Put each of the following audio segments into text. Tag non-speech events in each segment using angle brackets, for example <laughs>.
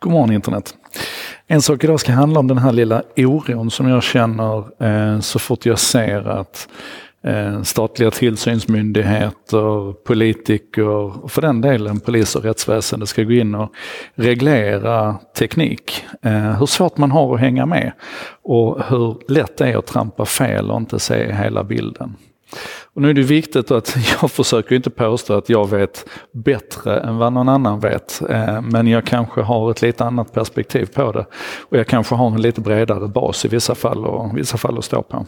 God morgon internet. En sak idag ska handla om den här lilla oron som jag känner eh, så fort jag ser att eh, statliga tillsynsmyndigheter, politiker och för den delen polis och rättsväsende ska gå in och reglera teknik. Eh, hur svårt man har att hänga med och hur lätt det är att trampa fel och inte se hela bilden. Och nu är det viktigt att <laughs> jag försöker inte påstå att jag vet bättre än vad någon annan vet. Eh, men jag kanske har ett lite annat perspektiv på det. Och jag kanske har en lite bredare bas i vissa fall och vissa fall att stå på.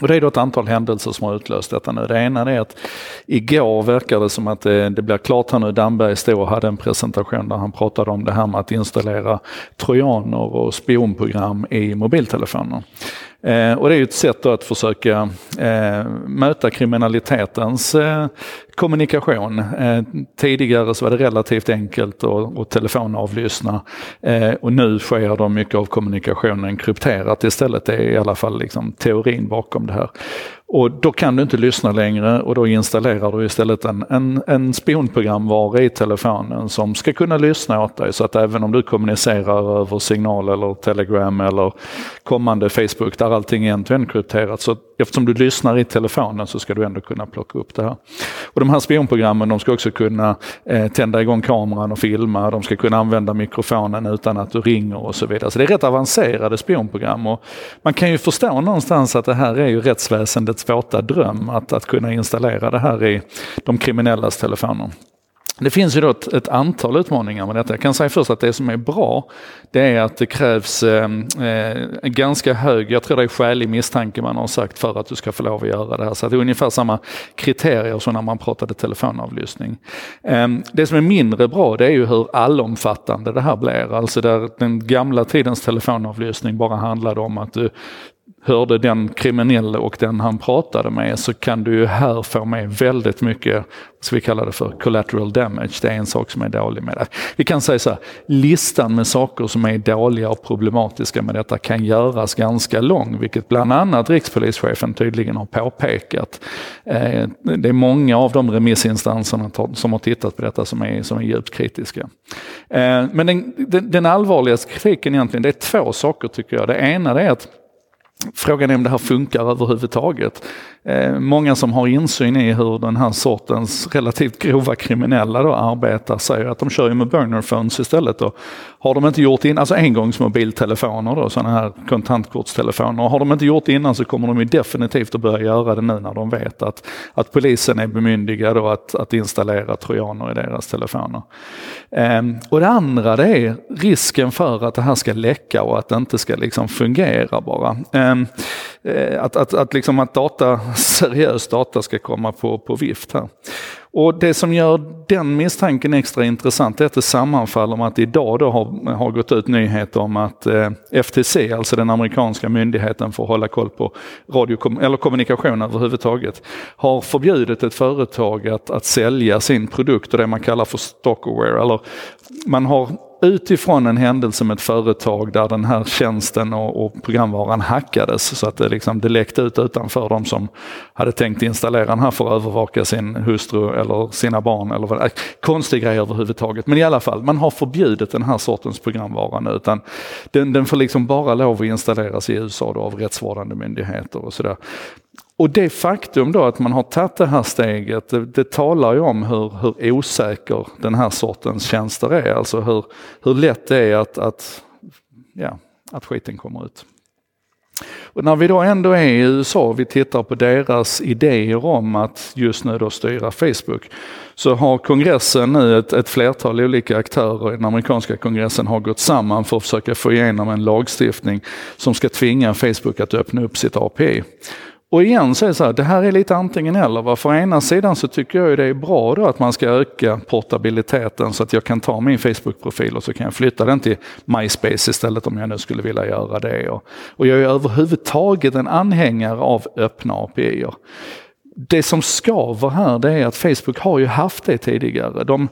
Och det är då ett antal händelser som har utlöst detta nu. Det ena är att igår verkar det som att det, det blir klart här nu. Damberg stod och hade en presentation där han pratade om det här med att installera trojaner och spionprogram i mobiltelefoner. Eh, och det är ju ett sätt att försöka eh, möta kriminalitetens eh, kommunikation. Eh, tidigare så var det relativt enkelt att, att telefonavlyssna eh, och nu sker då mycket av kommunikationen krypterat istället. Det är i alla fall liksom teorin bakom det här. Och då kan du inte lyssna längre och då installerar du istället en, en, en spionprogramvara i telefonen som ska kunna lyssna åt dig. Så att även om du kommunicerar över signal eller telegram eller kommande Facebook där allting är end krypterat så eftersom du lyssnar i telefonen så ska du ändå kunna plocka upp det här. Och de här spionprogrammen de ska också kunna eh, tända igång kameran och filma, de ska kunna använda mikrofonen utan att du ringer och så vidare. Så det är rätt avancerade spionprogram och man kan ju förstå någonstans att det här är ju rättsväsendets våta dröm att, att kunna installera det här i de kriminellas telefoner. Det finns ju då ett, ett, antal utmaningar med detta. Jag kan säga först att det som är bra, det är att det krävs eh, en ganska hög, jag tror det är skälig misstanke man har sagt för att du ska få lov att göra det här. Så det är ungefär samma kriterier som när man pratade telefonavlyssning. Eh, det som är mindre bra det är ju hur allomfattande det här blir. Alltså där den gamla tidens telefonavlyssning bara handlade om att du hörde den kriminelle och den han pratade med så kan du ju här få med väldigt mycket, ska vi kalla det för collateral damage. Det är en sak som är dålig med det. Vi kan säga så här, listan med saker som är dåliga och problematiska med detta kan göras ganska lång, vilket bland annat rikspolischefen tydligen har påpekat. Eh, det är många av de remissinstanserna som har tittat på detta som är, som är djupt kritiska. Eh, men den, den, den allvarligaste kritiken egentligen, det är två saker tycker jag. Det ena är att Frågan är om det här funkar överhuvudtaget. Eh, många som har insyn i hur den här sortens relativt grova kriminella då arbetar säger att de kör ju med burner phones istället. Då. Har de inte gjort in, alltså engångsmobiltelefoner då, sådana här kontantkortstelefoner. Har de inte gjort innan så kommer de ju definitivt att börja göra det nu när de vet att, att polisen är bemyndigad att, att installera trojaner i deras telefoner. Eh, och det andra det är risken för att det här ska läcka och att det inte ska liksom fungera bara. Eh, Ehm, eh, att, att, att, liksom att data, <laughs> seriös data ska komma på, på vift här. Och det som gör den misstanken extra intressant är att det sammanfaller med att idag då har, har gått ut nyheter om att eh, FTC, alltså den amerikanska myndigheten för att hålla koll på radio, eller kommunikation överhuvudtaget, har förbjudit ett företag att, att sälja sin produkt och det man kallar för stockerware. Eller man har utifrån en händelse med ett företag där den här tjänsten och, och programvaran hackades så att det, liksom, det läckte ut utanför de som hade tänkt installera den här för att övervaka sin hustru eller sina barn eller vad äh, Konstig grej överhuvudtaget. Men i alla fall, man har förbjudit den här sortens programvara nu. Utan den, den får liksom bara lov att installeras i USA då, av rättsvårdande myndigheter och sådär. Och det faktum då att man har tagit det här steget, det, det talar ju om hur, hur, osäker den här sortens tjänster är. Alltså hur, hur lätt det är att, att, ja, att skiten kommer ut. Och när vi då ändå är i USA och vi tittar på deras idéer om att just nu då styra Facebook, så har kongressen nu, ett, ett flertal olika aktörer i den amerikanska kongressen har gått samman för att försöka få igenom en lagstiftning som ska tvinga Facebook att öppna upp sitt API. Och igen så är det så här, det här är lite antingen eller. För ena sidan så tycker jag det är bra då att man ska öka portabiliteten så att jag kan ta min Facebook-profil och så kan jag flytta den till MySpace istället om jag nu skulle vilja göra det. Och, och jag är överhuvudtaget en anhängare av öppna API. -er. Det som skaver här det är att Facebook har ju haft det tidigare. De,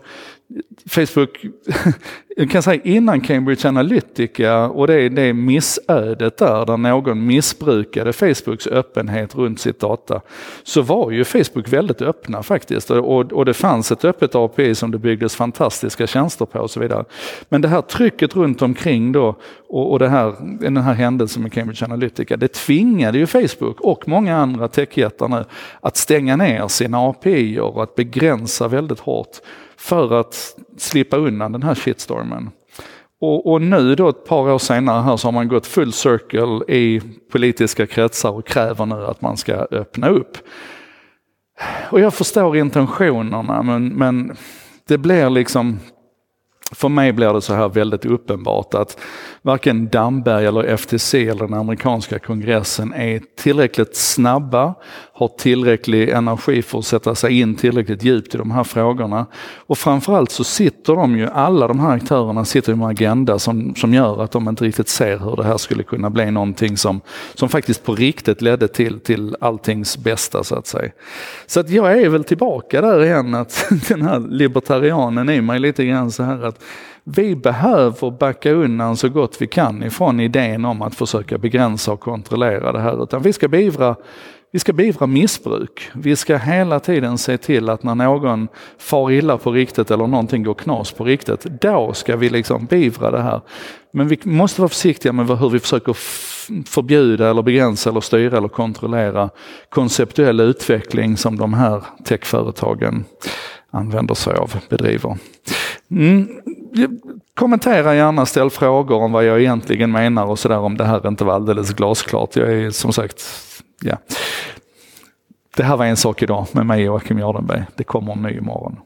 Facebook <laughs> jag kan säga innan Cambridge Analytica och det, det missödet där, där någon missbrukade Facebooks öppenhet runt sitt data, så var ju Facebook väldigt öppna faktiskt. Och, och det fanns ett öppet API som det byggdes fantastiska tjänster på och så vidare. Men det här trycket runt omkring då och, och det här, den här händelsen med Cambridge Analytica, det tvingade ju Facebook och många andra techjättar nu att stänga ner sina API och att begränsa väldigt hårt för att slippa undan den här shitstormen. Och, och, nu då ett par år senare här så har man gått full circle i politiska kretsar och kräver nu att man ska öppna upp. Och jag förstår intentionerna men, men det blir liksom för mig blir det så här väldigt uppenbart att varken Damberg eller FTC eller den amerikanska kongressen är tillräckligt snabba, har tillräcklig energi för att sätta sig in tillräckligt djupt i de här frågorna. Och framförallt så sitter de ju, alla de här aktörerna sitter med en agenda som, som gör att de inte riktigt ser hur det här skulle kunna bli någonting som, som faktiskt på riktigt ledde till, till alltings bästa så att säga. Så att jag är väl tillbaka där igen att <laughs> den här libertarianen i mig lite grann så här att vi behöver backa undan så gott vi kan ifrån idén om att försöka begränsa och kontrollera det här. Utan vi ska beivra vi ska beivra missbruk. Vi ska hela tiden se till att när någon far illa på riktigt eller någonting går knas på riktigt, då ska vi liksom beivra det här. Men vi måste vara försiktiga med hur vi försöker förbjuda eller begränsa eller styra eller kontrollera konceptuell utveckling som de här techföretagen använder sig av, bedriver. Mm. Kommentera gärna, ställ frågor om vad jag egentligen menar och sådär om det här inte var alldeles glasklart. Jag är som sagt, ja. Det här var en sak idag med mig Joakim Jardenberg. Det kommer en ny imorgon.